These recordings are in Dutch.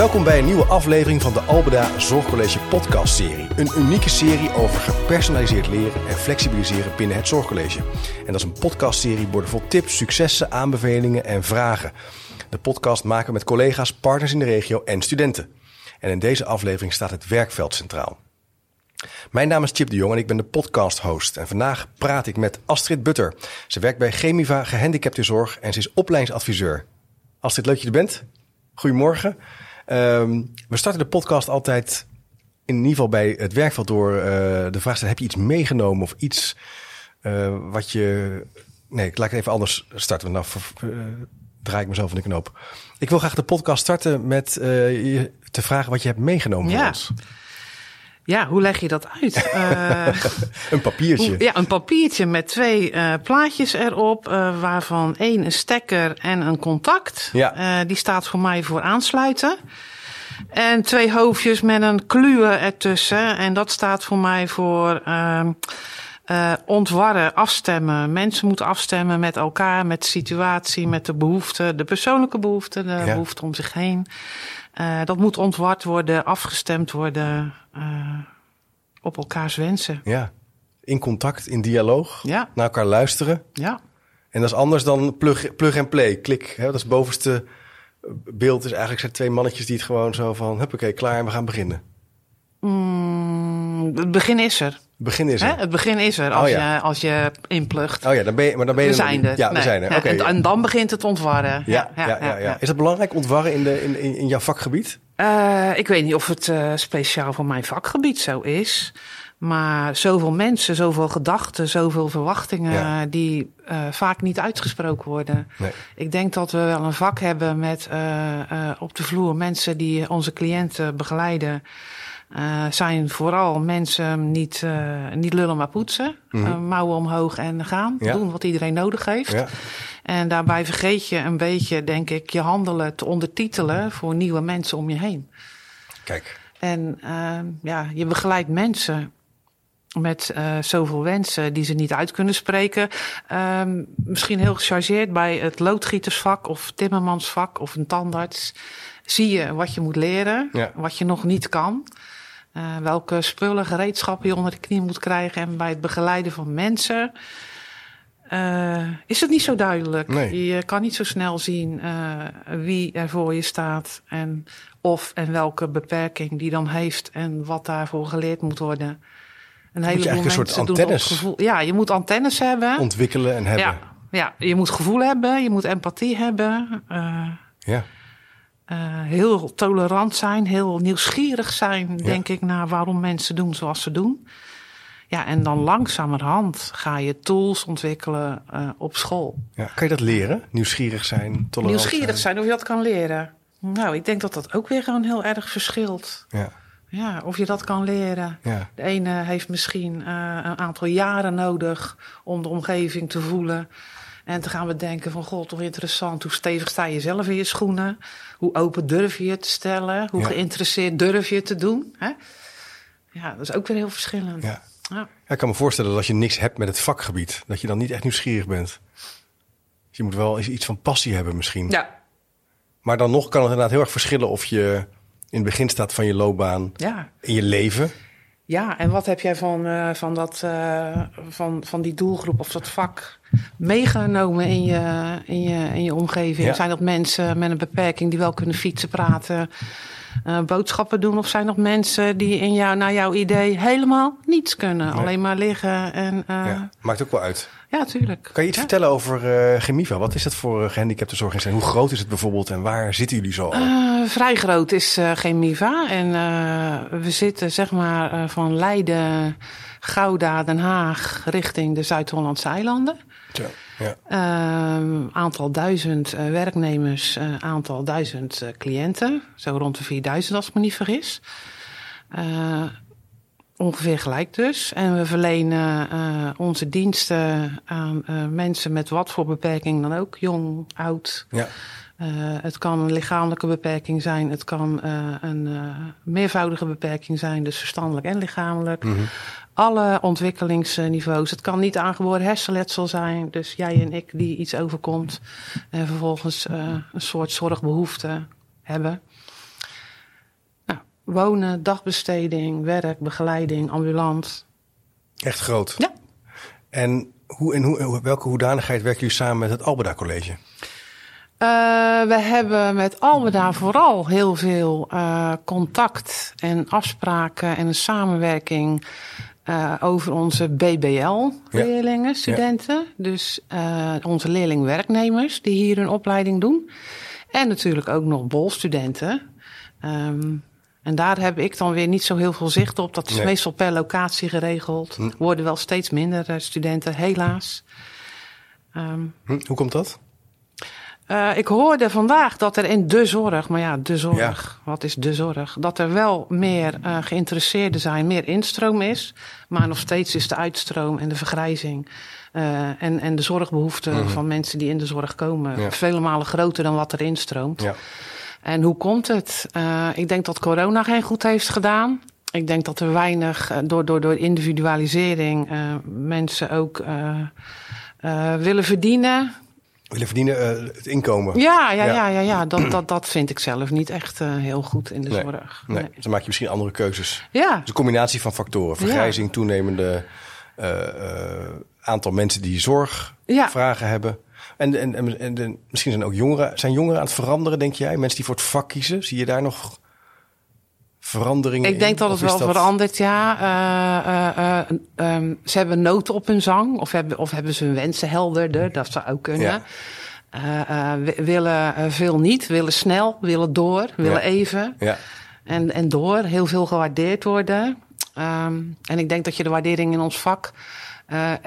Welkom bij een nieuwe aflevering van de Albeda Zorgcollege podcast-serie. Een unieke serie over gepersonaliseerd leren en flexibiliseren binnen het Zorgcollege. En dat is een podcastserie vol tips, successen, aanbevelingen en vragen. De podcast maken we met collega's, partners in de regio en studenten. En in deze aflevering staat het werkveld centraal. Mijn naam is Chip de Jong en ik ben de podcast-host. En vandaag praat ik met Astrid Butter. Ze werkt bij Chemiva Gehandicaptenzorg en ze is opleidingsadviseur. Astrid, leuk dat je er bent. Goedemorgen. Um, we starten de podcast altijd in ieder geval bij het werkveld door uh, de vraag te heb je iets meegenomen of iets uh, wat je... Nee, ik laat het even anders starten. Nou, uh, draai ik mezelf in de knoop. Ik wil graag de podcast starten met je te vragen wat je hebt meegenomen ja. voor ons. Ja, hoe leg je dat uit? Uh, een papiertje. Hoe, ja, een papiertje met twee uh, plaatjes erop, uh, waarvan één een stekker en een contact. Ja. die staat voor mij voor aansluiten. En twee hoofdjes met een kluwe ertussen. En dat staat voor mij voor ehm, ontwarren, afstemmen. Mensen moeten afstemmen met elkaar, met de situatie, met de behoeften, de persoonlijke behoeften, de ja. behoefte om zich heen. Uh, dat moet ontward worden, afgestemd worden uh, op elkaars wensen. Ja, in contact, in dialoog, ja. naar elkaar luisteren. Ja. En dat is anders dan plug, plug en play, klik. Hè? Dat is het bovenste beeld. Is eigenlijk zijn twee mannetjes die het gewoon zo van... huppakee, klaar en we gaan beginnen. Mm, het begin is er. Het begin is er. Hè? Het begin is er als, oh, ja. je, als je inplugt. Oh ja, dan ben je, maar dan ben je we zijn er. Ja, we zijn er. Okay, en, en, dan begint het ontwarren. Ja, ja, ja, ja, Is dat belangrijk, ontwarren in, de, in, in jouw vakgebied? Uh, ik weet niet of het uh, speciaal voor mijn vakgebied zo is. Maar zoveel mensen, zoveel gedachten, zoveel verwachtingen ja. die uh, vaak niet uitgesproken worden. Nee. Ik denk dat we wel een vak hebben met op de vloer mensen die onze cliënten begeleiden. Uh, zijn vooral mensen niet, uh, niet lullen maar poetsen. Mm -hmm. uh, mouwen omhoog en gaan. Ja. Doen wat iedereen nodig heeft. Ja. En daarbij vergeet je een beetje, denk ik, je handelen te ondertitelen voor nieuwe mensen om je heen. Kijk. En ja, je begeleidt mensen met zoveel wensen die ze niet uit kunnen spreken. Ehm, misschien heel gechargeerd bij het loodgietersvak of timmermansvak of een tandarts. Zie je wat je moet leren, ja. wat je nog niet kan. Uh, welke spullen, gereedschappen je onder de knie moet krijgen. En bij het begeleiden van mensen uh, is het niet zo duidelijk. Nee. Je kan niet zo snel zien uh, wie er voor je staat. En of en welke beperking die dan heeft. En wat daarvoor geleerd moet worden. Een heleboel mensen een soort antennes. Gevoel. Ja, je moet antennes hebben. Ontwikkelen en hebben. Ja, ja, je moet gevoel hebben. Je moet empathie hebben. ja. Uh, heel tolerant zijn, heel nieuwsgierig zijn, ja. denk ik, naar waarom mensen doen zoals ze doen. Ja, en dan langzamerhand ga je tools ontwikkelen uh, op school. Ja, kan je dat leren? Nieuwsgierig zijn, tolerant Nieuwsgierig zijn, zijn of je dat kan leren? Nou, ik denk dat dat ook weer gewoon heel erg verschilt. Ja. Ja, of je dat kan leren. Ja. De ene heeft misschien uh, een aantal jaren nodig om de omgeving te voelen. En te gaan bedenken van, god, toch interessant. Hoe stevig sta je zelf in je schoenen? Hoe open durf je je te stellen? Hoe Ja. geïnteresseerd durf je te doen? Hè? Ja, dat is ook weer heel verschillend. Ja. Ik kan me voorstellen dat als je niks hebt met het vakgebied, dat je dan niet echt nieuwsgierig bent. Dus je moet wel eens iets van passie hebben misschien. Ja. Maar dan nog kan het inderdaad heel erg verschillen of je in het begin staat van je loopbaan, Ja. in je leven. Ja, en wat heb jij van, uh, van, dat, uh, van, van die doelgroep of dat vak meegenomen in je, in je, in je omgeving? Ja. Zijn dat mensen met een beperking die wel kunnen fietsen, praten, uh, boodschappen doen? Of zijn dat mensen die in jou, naar jouw idee helemaal niets kunnen? Nee. Alleen maar liggen en... Ja, maakt ook wel uit. Ja, tuurlijk. Kan je iets ja. vertellen over uh, Gemiva? Wat is dat voor uh, gehandicaptenzorginstelling? Hoe groot is het bijvoorbeeld en waar zitten jullie zo? Uh, vrij groot is uh, Gemiva. En we zitten zeg maar van Leiden, Gouda, Den Haag richting de Zuid-Hollandse eilanden. Ja, ja. Uh, aantal duizend werknemers, aantal duizend cliënten. Zo rond de 4000 als ik me niet vergis. Ongeveer gelijk dus. En we verlenen uh, onze diensten aan uh, mensen met wat voor beperking dan ook. Jong, oud. Ja. Uh, het kan een lichamelijke beperking zijn. Het kan een meervoudige beperking zijn. Dus verstandelijk en lichamelijk. Mm -hmm. Alle ontwikkelingsniveaus. Het kan niet aangeboren hersenletsel zijn. Dus jij en ik die iets overkomt. En vervolgens een soort zorgbehoefte hebben. Wonen, dagbesteding, werk, begeleiding, ambulant. Echt groot? Ja. En hoe, in hoe, welke hoedanigheid werken jullie samen met het Albeda College? Uh, we hebben met Albeda vooral heel veel uh, contact en afspraken en een samenwerking uh, over onze BBL-leerlingen, studenten. Ja. Dus onze leerling-werknemers die hier hun opleiding doen. En natuurlijk ook nog bolstudenten. Um, en daar heb ik dan weer niet zo heel veel zicht op. Dat is nee. meestal per locatie geregeld. Hm. Worden wel steeds minder studenten, helaas. Um, hm. Hoe komt dat? Uh, ik hoorde vandaag dat er in de zorg, maar ja, de zorg, ja. wat is de zorg? Dat er wel meer uh, geïnteresseerden zijn, meer instroom is. Maar nog steeds is de uitstroom en de vergrijzing uh, en, en de zorgbehoeften mm -hmm. van mensen die in de zorg komen ja. vele malen groter dan wat er instroomt. Ja. En hoe komt het? Uh, ik denk dat corona geen goed heeft gedaan. Ik denk dat er weinig, door, door, door individualisering, uh, mensen ook uh, willen verdienen willen verdienen, het inkomen. Ja, ja, ja, ja, ja, ja. Dat, dat, dat vind ik zelf niet echt heel goed in de nee, zorg. Nee. nee. dan maak je misschien andere keuzes. Ja. Dus een combinatie van factoren. Vergrijzing, ja. toenemende aantal mensen die zorgvragen ja. hebben. En, en, en, en de, misschien zijn ook jongeren, zijn jongeren aan het veranderen, denk jij? Mensen die voor het vak kiezen, zie je daar nog veranderingen Ik denk dat het wel dat... verandert, ja. Uh, uh, uh, um, ze hebben noten op hun zang. Of hebben, of hebben ze hun wensen helderder. Dat zou ook kunnen. Ja. willen veel niet. Willen snel. Willen door. Willen ja. even. Ja. En, en door. Heel veel gewaardeerd worden. Um, en ik denk dat je de waardering in ons vak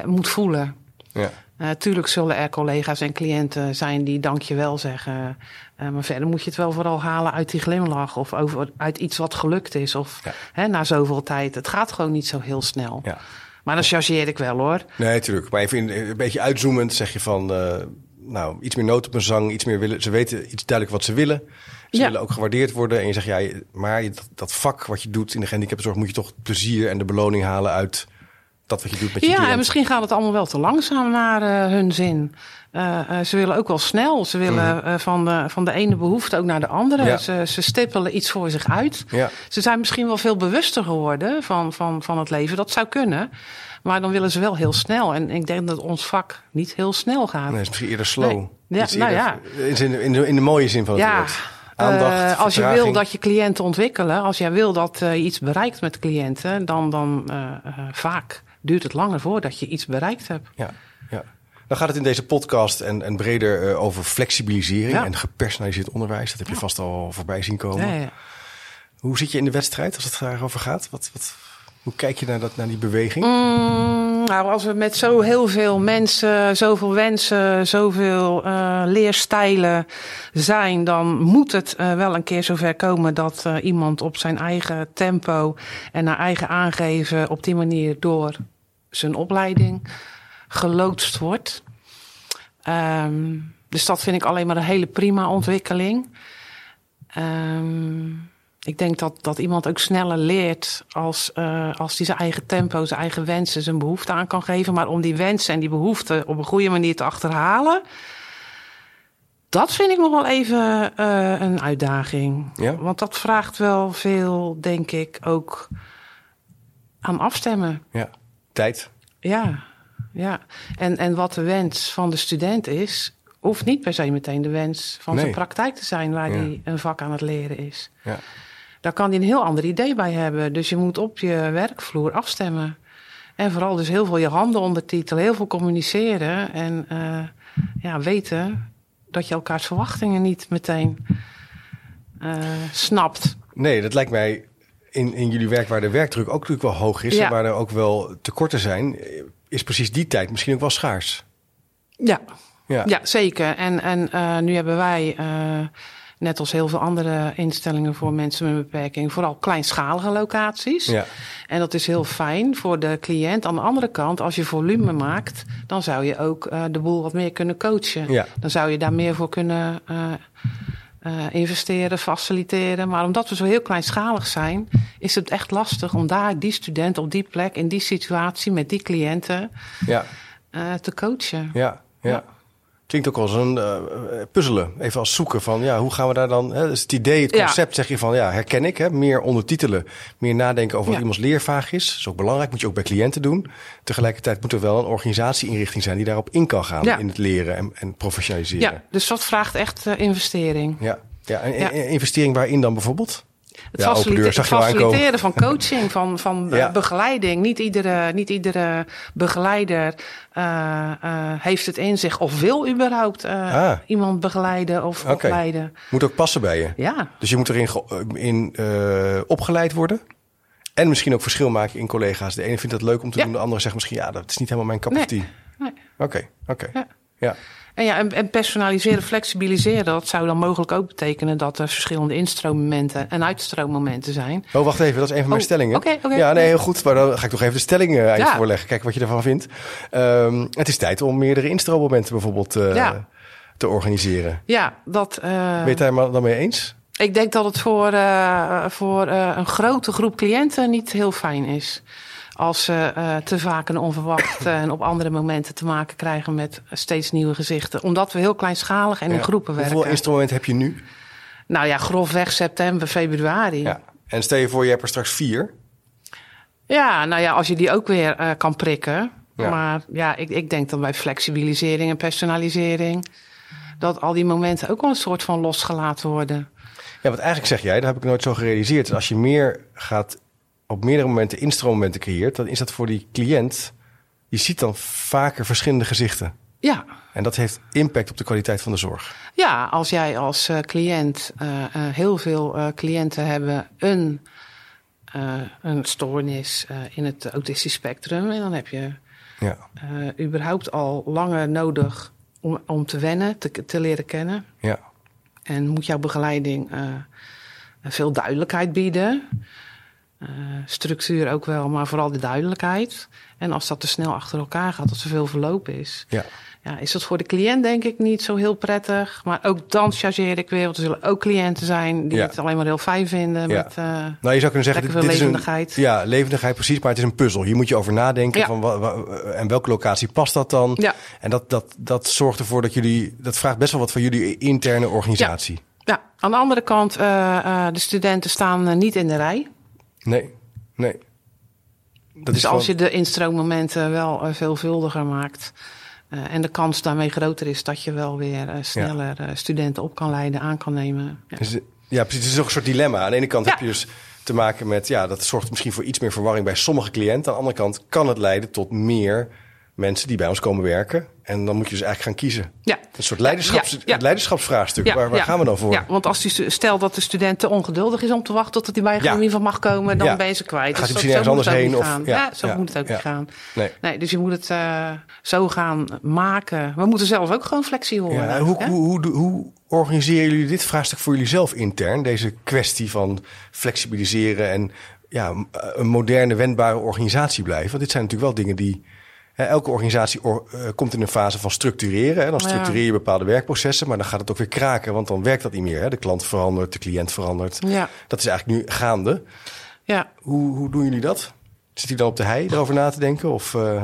moet voelen. Ja. Natuurlijk zullen er collega's en cliënten zijn die dankjewel zeggen. Uh, maar verder moet je het wel vooral halen uit die glimlach of over, uit iets wat gelukt is. Of ja. hè, na zoveel tijd. Het gaat gewoon niet zo heel snel. Ja. Maar dan chargeer ik wel hoor. Nee, natuurlijk. Maar even een beetje uitzoomend zeg je van... Uh, nou, iets meer nood op een zang, iets meer willen. Ze weten iets duidelijk wat ze willen. Ze ja. willen ook gewaardeerd worden. En je zegt, ja, maar dat, dat vak wat je doet in de gehandicaptenzorg... moet je toch plezier en de beloning halen uit dat wat je doet met je Ja, en misschien gaat het allemaal wel te langzaam naar uh, hun zin. Uh, uh, ze willen ook wel snel. Ze willen mm. van, de, van de ene behoefte ook naar de andere. Ja. Ze, ze stippelen iets voor zich uit. Ja. Ze zijn misschien wel veel bewuster geworden van, van, van het leven. Dat zou kunnen. Maar dan willen ze wel heel snel. En ik denk dat ons vak niet heel snel gaat. Nee, het is misschien eerder slow. Nee. Ja, nou ja. In, in, de, in de mooie zin van het ja. woord. Aandacht, uh, als je wil dat je cliënten ontwikkelen, als jij wil dat uh, je iets bereikt met cliënten, dan, dan uh, vaak duurt het langer voordat je iets bereikt hebt. Ja, ja. Dan gaat het in deze podcast en, en breder uh, over flexibilisering ja. en gepersonaliseerd onderwijs. Dat heb je ja. vast al voorbij zien komen. Ja, Hoe zit je in de wedstrijd als het daarover gaat? Wat, wat, hoe kijk je naar, dat, naar die beweging? Mm, nou, als we met zo heel veel mensen, zoveel wensen, zoveel uh, leerstijlen zijn, dan moet het uh, wel een keer zover komen dat iemand op zijn eigen tempo en naar eigen aangeven op die manier door zijn opleiding geloodst wordt. Um, dus dat vind ik alleen maar een hele prima ontwikkeling. Um, ik denk dat, dat iemand ook sneller leert als, uh, als hij zijn eigen tempo, zijn eigen wensen, zijn behoefte aan kan geven. Maar om die wensen en die behoeften op een goede manier te achterhalen, dat vind ik nog wel even uh, een uitdaging. Ja? Want dat vraagt wel veel, denk ik, ook aan afstemmen. Ja, tijd. Ja, ja. En, en wat de wens van de student is, hoeft niet per se meteen de wens van nee. zijn praktijk te zijn waar ja. hij een vak aan het leren is. Ja. Daar kan hij een heel ander idee bij hebben. Dus je moet op je werkvloer afstemmen. En vooral dus heel veel je handen ondertitelen, heel veel communiceren en uh, ja, weten dat je elkaars verwachtingen niet meteen uh, snapt. Nee, dat lijkt mij in, in jullie werk waar de werkdruk ook natuurlijk wel hoog is ja. en waar er ook wel tekorten zijn, is precies die tijd misschien ook wel schaars. Ja, ja. ja zeker. En, en uh, nu hebben wij net als heel veel andere instellingen voor mensen met een beperking, vooral kleinschalige locaties. Ja. En dat is heel fijn voor de cliënt. Aan de andere kant, als je volume maakt, dan zou je ook uh, de boel wat meer kunnen coachen. Ja. Dan zou je daar meer voor kunnen uh, uh, investeren, faciliteren. Maar omdat we zo heel kleinschalig zijn, is het echt lastig om daar die student op die plek, in die situatie, met die cliënten ja. te coachen. Ja, ja. ja. Klinkt ook als een uh, puzzelen. Even als zoeken van ja, hoe gaan we daar dan. Hè, dus het idee, het concept zeg je van ja, herken ik. Hè, meer ondertitelen, meer nadenken over wat iemands leervaag is. Dat is ook belangrijk, moet je ook bij cliënten doen. Tegelijkertijd moet er wel een organisatie-inrichting zijn die daarop in kan gaan in het leren en, en professionaliseren. Ja, dus dat vraagt echt uh, investering. Ja, ja, en investering waarin dan bijvoorbeeld? Het, ja, faciliteren van coaching, van, van begeleiding. Niet iedere, niet iedere begeleider uh, uh, heeft het in zich of wil überhaupt uh, ah. iemand begeleiden of okay. opleiden. Moet ook passen bij je. Ja. Dus je moet erin in, opgeleid worden. En misschien ook verschil maken in collega's. De ene vindt het leuk om te doen, de andere zegt misschien ja, dat is niet helemaal mijn cup of tea. Oké, oké. Ja. En, ja, en, personaliseren, flexibiliseren, dat zou dan mogelijk ook betekenen dat er verschillende instroommomenten en uitstroommomenten zijn. Oh, wacht even, dat is een van mijn oh, stellingen. Oké, ja, nee, heel goed. Maar dan ga ik toch even de stellingen uh, ja. voorleggen. Kijken wat je ervan vindt. Um, het is tijd om meerdere instroommomenten bijvoorbeeld uh, ja. te organiseren. Ja, dat. Uh, ben je dan mee eens? Ik denk dat het voor, voor een grote groep cliënten niet heel fijn is als ze uh, te vaak en onverwacht en op andere momenten te maken krijgen met steeds nieuwe gezichten. Omdat we heel kleinschalig en in groepen werken. Hoeveel instrumenten heb je nu? Nou ja, grofweg september, februari. Ja. En stel je voor, je hebt er straks vier. Ja, nou ja, als je die ook weer uh, kan prikken. Ja. Maar ja, ik, ik denk dan bij flexibilisering en personalisering... dat al die momenten ook wel een soort van losgelaten worden. Ja, wat eigenlijk zeg jij, dat heb ik nooit zo gerealiseerd. Als je meer gaat op meerdere momenten instroommomenten creëert, dan is dat voor die cliënt. Je ziet dan vaker verschillende gezichten. Ja. En dat heeft impact op de kwaliteit van de zorg. Ja, als jij als uh, cliënt, uh, uh, heel veel cliënten hebben een, een stoornis in het autistisch spectrum. En dan heb je ja. überhaupt al langer nodig om, om te wennen, te, te leren kennen. Ja. En moet jouw begeleiding veel duidelijkheid bieden. Uh, structuur ook wel, maar vooral de duidelijkheid. En als dat te snel achter elkaar gaat, als er veel verloop is. Ja. Ja, is dat voor de cliënt denk ik niet zo heel prettig. Maar ook dan chargeer ik weer. Want er zullen ook cliënten zijn die het alleen maar heel fijn vinden. Ja. Met, uh, nou, je zou kunnen zeggen, dit, dit levendigheid. Is een, ja, levendigheid precies. Maar het is een puzzel. Hier moet je over nadenken. Ja. Van, wa, en welke locatie past dat dan? Ja. En dat, dat, dat zorgt ervoor dat jullie... Dat vraagt best wel wat van jullie interne organisatie. Ja, aan de andere kant, uh, uh, de studenten staan niet in de rij. Nee, nee. Dat dus als je de instroommomenten wel uh, veelvuldiger maakt. Uh, en de kans daarmee groter is dat je wel weer uh, sneller studenten op kan leiden, aan kan nemen. Ja. Dus, ja, precies. Het is ook een soort dilemma. Aan de ene kant heb je dus te maken met, ja, dat zorgt misschien voor iets meer verwarring bij sommige cliënten. Aan de andere kant kan het leiden tot meer mensen die bij ons komen werken. En dan moet je dus eigenlijk gaan kiezen. Ja. Een soort leiderschaps, leiderschapsvraagstuk. waar, waar gaan we dan voor? Ja, want als die, stel dat de student te ongeduldig is om te wachten tot hij bij een ja. van mag komen, dan ben je ze kwijt. Gaat dus misschien ergens anders heen? Of, ja. zo moet het ook niet gaan. Nee. nee. dus je moet het uh, zo gaan maken. We moeten zelf ook gewoon flexibel worden. Hoe, hoe, hoe, hoe organiseren jullie dit vraagstuk voor jullie zelf intern? Deze kwestie van flexibiliseren en ja, een moderne, wendbare organisatie blijven. Want dit zijn natuurlijk wel dingen die elke organisatie eh, komt in een fase van structureren. Dan structureer je bepaalde werkprocessen, maar dan gaat het ook weer kraken, want dan werkt dat niet meer. De klant verandert, de cliënt verandert. Ja. Dat is eigenlijk nu gaande. Ja. Hoe, hoe doen jullie dat? Zit u dan op de hei erover na te denken? Of, uh...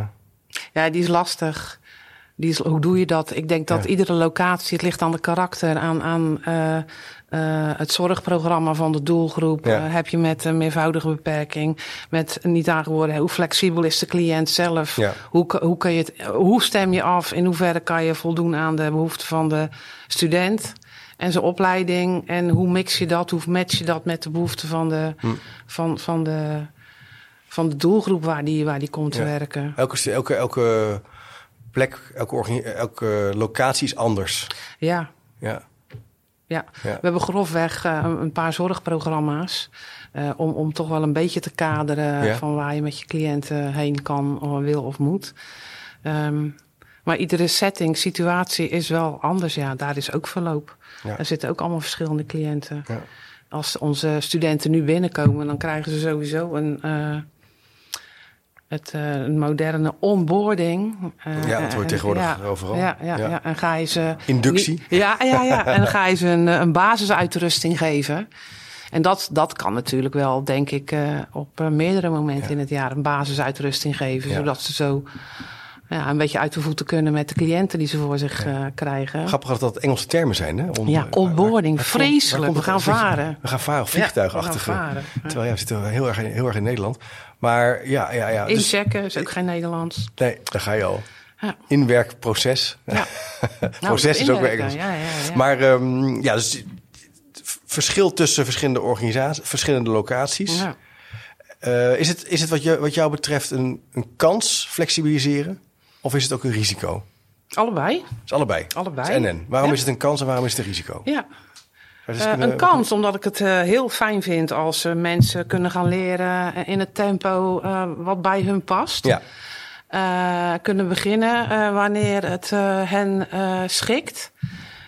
Ja, die is lastig. Hoe doe je dat? Ik denk dat iedere locatie, het ligt aan de karakter, aan, aan uh, uh, het zorgprogramma van de doelgroep. Ja. Uh, heb je met een meervoudige beperking, met niet aangeboren, hoe flexibel is de cliënt zelf? Ja. Hoe, hoe, kun je het, hoe stem je af? In hoeverre kan je voldoen aan de behoeften van de student? En zijn opleiding. En hoe mix je dat? Hoe match je dat met de behoeften van de, hm. van, van de, van de doelgroep waar die, waar die komt te werken? Elke, elke, elke plek, elke, elke locatie is anders. Ja. Ja. Ja. we hebben grofweg uh, een paar zorgprogramma's. Uh, om, om toch wel een beetje te kaderen ja. van waar je met je cliënten heen kan, of wil of moet. Um, maar iedere setting, situatie is wel anders. Ja, daar is ook verloop. Ja. Er zitten ook allemaal verschillende cliënten. Als onze studenten nu binnenkomen, dan krijgen ze sowieso een. Uh, het uh, moderne onboarding. Uh, ja, dat wordt tegenwoordig ja, overal. Ja, ja, ja, ja. En ga je ze. Inductie. Ja, ja, ja. en dan ga je ze een, een basisuitrusting geven. En dat, dat kan natuurlijk wel, denk ik, uh, op meerdere momenten in het jaar een basisuitrusting geven. Zodat ze zo ja, een beetje uit de voeten kunnen met de cliënten die ze voor zich ja. krijgen. Grappig dat dat Engelse termen zijn, hè? Ja, onboarding, vreselijk. we gaan varen. We gaan varen, vliegtuigachtige. Ja, Terwijl ja, we zitten heel erg, heel erg in Nederland. Maar ja, ja, ja. Dus, Inchecken is ook geen Nederlands. Nee, daar ga je al. Ja. Inwerkproces. Ja. Proces nou, is ook weer Engels. Ja, ja, ja. Maar um, ja, dus verschil tussen verschillende organisaties, verschillende locaties. Ja. Uh, is het, is het wat, je, wat jou betreft een, een kans flexibiliseren? Of is het ook een risico? Allebei. Het is allebei. Allebei. En en. Waarom is het een kans en waarom is het een risico? Ja. Uh, een kans, omdat ik het uh, heel fijn vind als uh, mensen kunnen gaan leren in het tempo wat bij hun past. Ja. kunnen beginnen wanneer het hen schikt.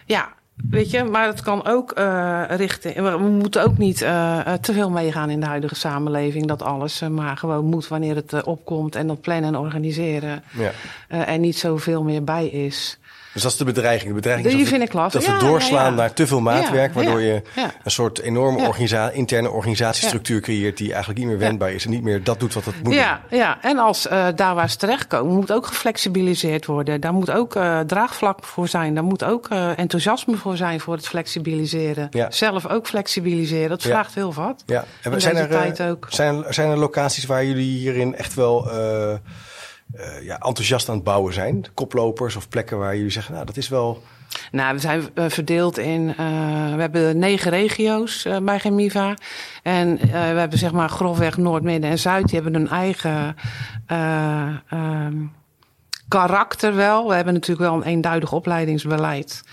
Ja, Weet je, maar het kan ook uh, richten. We moeten ook niet uh, te veel meegaan in de huidige samenleving. Dat alles maar gewoon moet wanneer het opkomt. En dat plannen en organiseren. Ja. en niet zoveel meer bij is. Dus dat is de bedreiging. De bedreiging Die is vind ik lastig. Dat we doorslaan naar te veel maatwerk, waardoor je een soort enorme organisa interne organisatiestructuur creëert die eigenlijk niet meer wendbaar is en niet meer dat doet wat het moet ja, doen. Ja, en als uh, daar waar ze terechtkomen, moet ook geflexibiliseerd worden. Daar moet ook uh, draagvlak voor zijn. Daar moet ook uh, enthousiasme voor zijn voor het flexibiliseren. Zelf ook flexibiliseren. Dat vraagt heel wat. Ja, en zijn er, ook. Zijn, zijn er locaties waar jullie hierin echt wel uh, ja, enthousiast aan het bouwen zijn? Koplopers of plekken waar jullie zeggen, nou, dat is wel. Nou, we zijn uh, verdeeld in. Uh, we hebben negen regio's bij Gemiva. En we hebben zeg maar grofweg Noord, Midden en Zuid. Die hebben hun eigen. Um, karakter wel. We hebben natuurlijk wel een eenduidig opleidingsbeleid.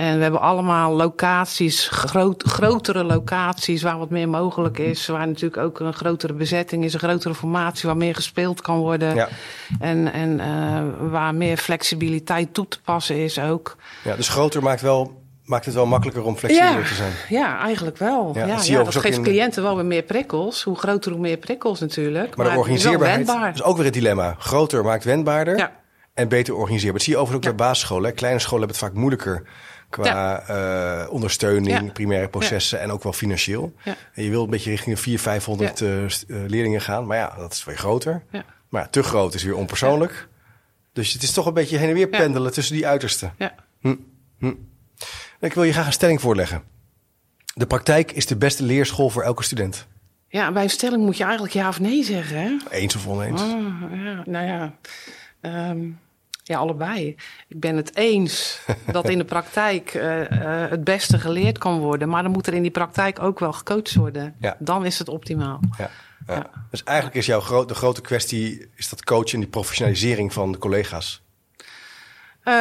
En we hebben allemaal locaties, groot, grotere locaties waar wat meer mogelijk is. Waar natuurlijk ook een grotere bezetting is, een grotere formatie waar meer gespeeld kan worden. Ja. En, en uh, waar meer flexibiliteit toe te passen is ook. Ja, dus groter maakt wel maakt het wel makkelijker om flexibeler te zijn. Ja, eigenlijk wel. Ja, ja, ja dat geeft cliënten wel weer meer prikkels. Hoe groter, hoe meer prikkels natuurlijk. Maar, de organiseerbaarheid is, is ook weer het dilemma. Groter maakt wendbaarder ja. en beter organiseren. Dat zie je overigens ook bij basisscholen. Kleine scholen hebben het vaak moeilijker qua ja. uh, ondersteuning, ja. primaire processen ja. en ook wel financieel. En je wilt een beetje richting de 400, 500 uh, leerlingen gaan, maar ja, dat is weer groter. Maar te groot is weer onpersoonlijk. Dus het is toch een beetje heen en weer pendelen tussen die uitersten. Hm. Hm. Ik wil je graag een stelling voorleggen. De praktijk is de beste leerschool voor elke student. Ja, bij een stelling moet je eigenlijk ja of nee zeggen. Hè? Eens of oneens? Oh, ja, nou ja. Um, ja, allebei. Ik ben het eens dat in de praktijk uh, uh, het beste geleerd kan worden. Maar dan moet er in die praktijk ook wel gecoacht worden. Ja. Dan is het optimaal. Ja. ja. Dus eigenlijk is jouw de grote kwestie is dat coachen en die professionalisering van de collega's. Uh,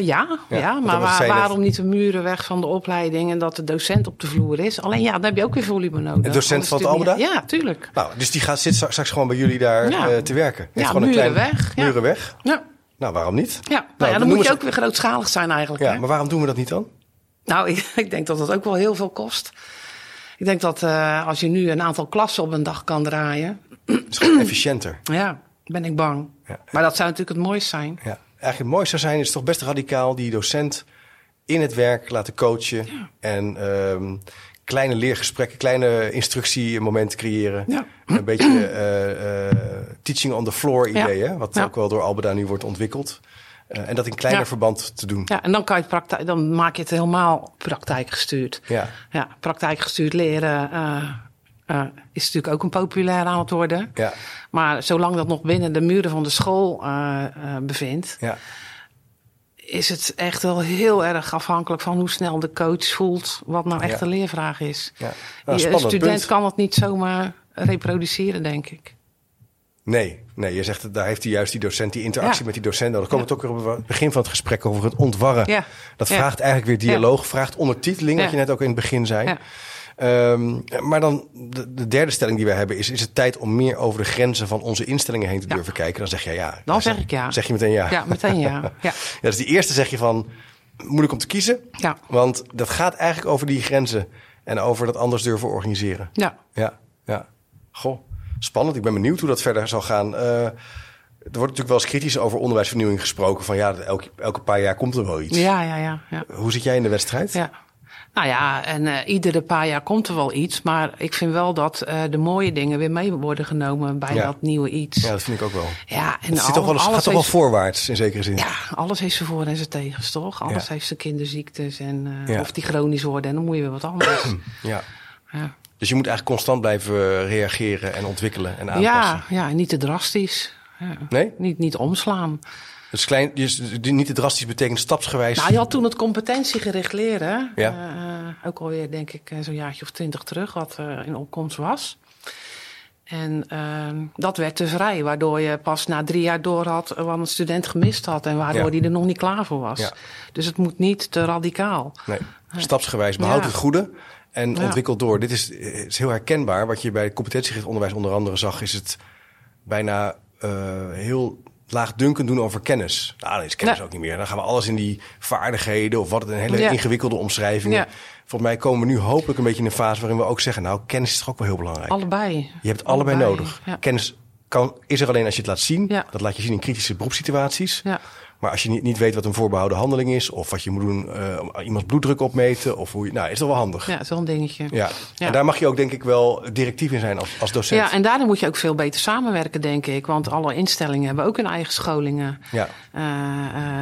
ja, ja, maar waar, waarom niet de muren weg van de opleiding en dat de docent op de vloer is? Alleen ja, dan heb je ook weer volume nodig. De docent van het Almeda? Ja, tuurlijk. Nou, dus die gaat, zit straks gewoon bij jullie daar ja. te werken? ja, gewoon muren een klein, weg. Muren weg? Ja. Nou, waarom niet? Ja, nou, nou ja, dan moet je ook weer grootschalig zijn eigenlijk. Ja, maar waarom doen we dat niet dan? Nou, ik, ik denk dat dat ook wel heel veel kost. Ik denk dat uh, als je nu een aantal klassen op een dag kan draaien... Is efficiënter. Ja, ben ik bang. Ja. Maar dat zou natuurlijk het mooiste zijn. Ja. Eigenlijk het mooiste zou zijn is toch best radicaal die docent in het werk laten coachen. Ja. En um, kleine leergesprekken, kleine instructiemomenten creëren. Ja. Een beetje uh, teaching on the floor idee, ja. wat ook wel door Albeda nu wordt ontwikkeld. Uh, en dat in kleiner verband te doen. Ja, en dan, kan je praktijk, dan maak je het helemaal praktijkgestuurd. Ja. ja praktijkgestuurd leren is natuurlijk ook een populair aan het worden. Ja. Maar zolang dat nog binnen de muren van de school bevindt... Ja is het echt wel heel erg afhankelijk van hoe snel de coach voelt wat nou echt de leervraag is. Ja. Nou, een student kan het niet zomaar reproduceren, denk ik. Nee, nee, je zegt daar heeft hij juist die docent, die interactie met die docent nodig. Dan komen we het ook op het begin van het gesprek over het ontwarren. Ja. Dat vraagt eigenlijk weer dialoog, vraagt ondertiteling, wat je net ook in het begin zei. Um, maar dan de, de, derde stelling die wij hebben is: is het tijd om meer over de grenzen van onze instellingen heen te durven kijken? Dan zeg je ja. Dan zeg, ik ja. Zeg je meteen ja. Ja, meteen ja. ja. ja dus die eerste zeg je van moeilijk om te kiezen. Ja. Want dat gaat eigenlijk over die grenzen en over dat anders durven organiseren. Ja. Ja, ja. Goh, spannend. Ik ben benieuwd hoe dat verder zal gaan. Uh, er wordt natuurlijk wel eens kritisch over onderwijsvernieuwing gesproken. Van ja, elke, elke paar jaar komt er wel iets. Ja, ja, ja. ja. Hoe zit jij in de wedstrijd? Ja. Nou ja, en uh, iedere paar jaar komt er wel iets. Maar ik vind wel dat uh, de mooie dingen weer mee worden genomen bij dat nieuwe iets. Ja, dat vind ik ook wel. Ja, en het zit toch wel, gaat toch wel voorwaarts in zekere zin. Ja, alles heeft zijn voor- en zijn tegens, toch? Alles heeft zijn kinderziektes en uh, of die chronisch worden. En dan moet je weer wat anders. ja. ja. Dus je moet eigenlijk constant blijven reageren en ontwikkelen en aanpassen. Ja, ja niet te drastisch. Nee? Niet, niet omslaan. Dus klein, dus niet te drastisch betekent stapsgewijs. Nou, je had toen het competentiegericht leren. Ja. Uh, ook alweer, denk ik, zo'n jaartje of twintig terug, wat uh, in opkomst was. En uh, dat werd te vrij, waardoor je pas na drie jaar door had wat een student gemist had en waardoor ja. die er nog niet klaar voor was. Ja. Dus het moet niet te radicaal. Nee, stapsgewijs behoud het goede en ontwikkel door. Dit is, is heel herkenbaar. Wat je bij competentiegericht onderwijs onder andere zag, is het bijna heel laagdunkend doen over kennis. Nou, dan is kennis ook niet meer. Dan gaan we alles in die vaardigheden of wat het een hele ja. ingewikkelde omschrijvingen. Ja. Volgens mij komen we nu hopelijk een beetje in een fase waarin we ook zeggen: Nou, kennis is toch ook wel heel belangrijk. Allebei. Je hebt allebei, allebei nodig. Kennis kan, is er alleen als je het laat zien. Dat laat je zien in kritische beroepssituaties. Maar als je niet, niet weet wat een voorbehouden handeling is, of wat je moet doen, uh, iemands bloeddruk opmeten, of hoe je, nou, is dat wel handig. Ja, zo'n dingetje. Ja. En daar mag je ook, denk ik, wel directief in zijn als, als docent. Ja, en daarin moet je ook veel beter samenwerken, denk ik. Want alle instellingen hebben ook hun eigen scholingen. Ja. Uh, uh,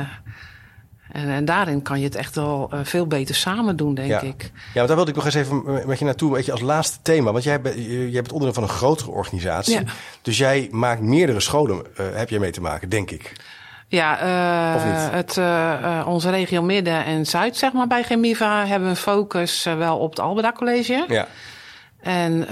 en, en, daarin kan je het echt wel uh, veel beter samen doen, denk ja. ik. Ja, want daar wilde ik nog eens even met je naartoe, een beetje als laatste thema. Want jij, bent, jij bent onderdeel van een grotere organisatie. Ja. Dus jij maakt meerdere scholen, uh, heb jij mee te maken, denk ik. Ja, uh, het, uh, onze regio Midden en Zuid, zeg maar, bij Gemiva hebben een focus wel op het Albeda College. Ja. En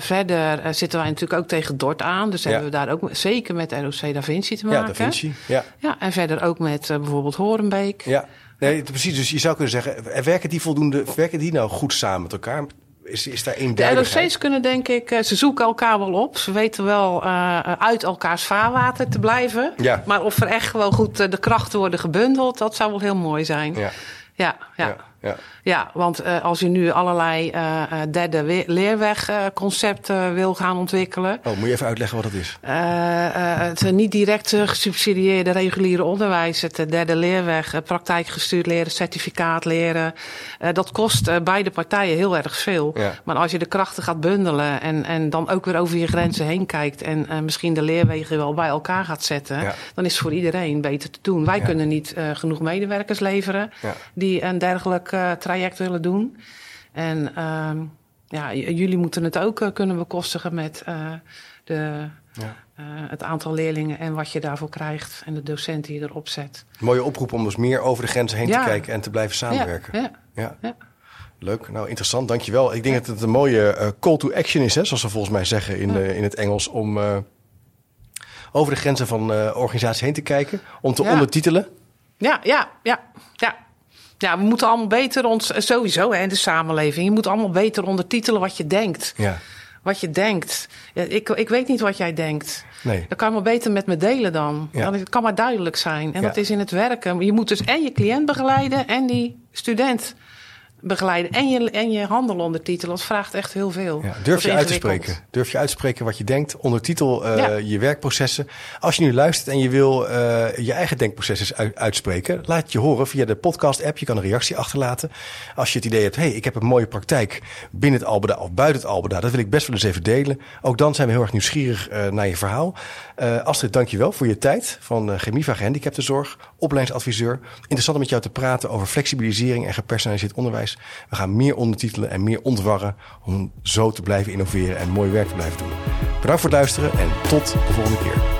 verder zitten wij natuurlijk ook tegen Dort aan. Dus ja. hebben we daar ook zeker met ROC Da Vinci te maken. Ja, Da Vinci, ja. ja en verder ook met bijvoorbeeld Horenbeek. Ja, nee, precies. Dus je zou kunnen zeggen, werken die voldoende, werken die nou goed samen met elkaar? Is, is daar De ROC's kunnen denk ik, ze zoeken elkaar wel op. Ze weten wel uh, uit elkaars vaarwater te blijven. Ja. Maar of er echt wel goed de krachten worden gebundeld, dat zou wel heel mooi zijn. Ja. Ja, ja. ja. Ja. ja, want uh, als je nu allerlei uh, derde leerwegconcepten wil gaan ontwikkelen. Oh, moet je even uitleggen wat dat is? het niet direct gesubsidieerde reguliere onderwijs, het derde leerweg, praktijkgestuurd leren, certificaat leren. dat kost beide partijen heel erg veel. Ja. Maar als je de krachten gaat bundelen en, en dan ook weer over je grenzen heen kijkt en misschien de leerwegen wel bij elkaar gaat zetten, ja. dan is het voor iedereen beter te doen. Wij kunnen niet genoeg medewerkers leveren die een dergelijk traject willen doen. En uh, ja, jullie moeten het ook uh, kunnen bekostigen met uh, de, Ja. het aantal leerlingen en wat je daarvoor krijgt en de docent die je erop zet. Mooie oproep om dus meer over de grenzen heen Ja. te kijken en te blijven samenwerken. Ja, Ja. Leuk, nou interessant, dankjewel. Ik denk dat het een mooie eh, call to action is, hè, zoals ze volgens mij zeggen in, Ja. eh, in het Engels, om eh, over de grenzen van eh organisaties heen te kijken, om te Ja. ondertitelen. Ja, ja, ja, ja. Ja, we moeten allemaal beter ons, sowieso hè, in de samenleving, je moet allemaal beter ondertitelen wat je denkt. Ja, Wat je denkt. Ja, ik, ik weet niet wat jij denkt. nee. Dat kan je maar beter met me delen dan. Ja. dan het kan maar duidelijk zijn. En Ja. dat is in het werken. Je moet dus en je cliënt begeleiden en die student begeleiden. En je, en je handel ondertitelen. Dat vraagt echt heel veel. Ja, durf je uit te spreken. Durf je uit te spreken wat je denkt. Ondertitel eh, Ja. je werkprocessen. Als je nu luistert en je wil eh, je eigen denkprocessen uit- uitspreken, laat je horen via de podcast-app. Je kan een reactie achterlaten. Als je het idee hebt, hey, ik heb een mooie praktijk binnen het Albeda of buiten het Albeda. Dat wil ik best wel eens even delen. Ook dan zijn we heel erg nieuwsgierig eh, naar je verhaal. Eh Astrid, dank je wel voor je tijd van Chemiva Gehandicaptenzorg, opleidingsadviseur. Interessant om met jou te praten over flexibilisering en gepersonaliseerd onderwijs. We gaan meer ondertitelen en meer ontwarren om zo te blijven innoveren en mooi werk te blijven doen. Bedankt voor het luisteren en tot de volgende keer.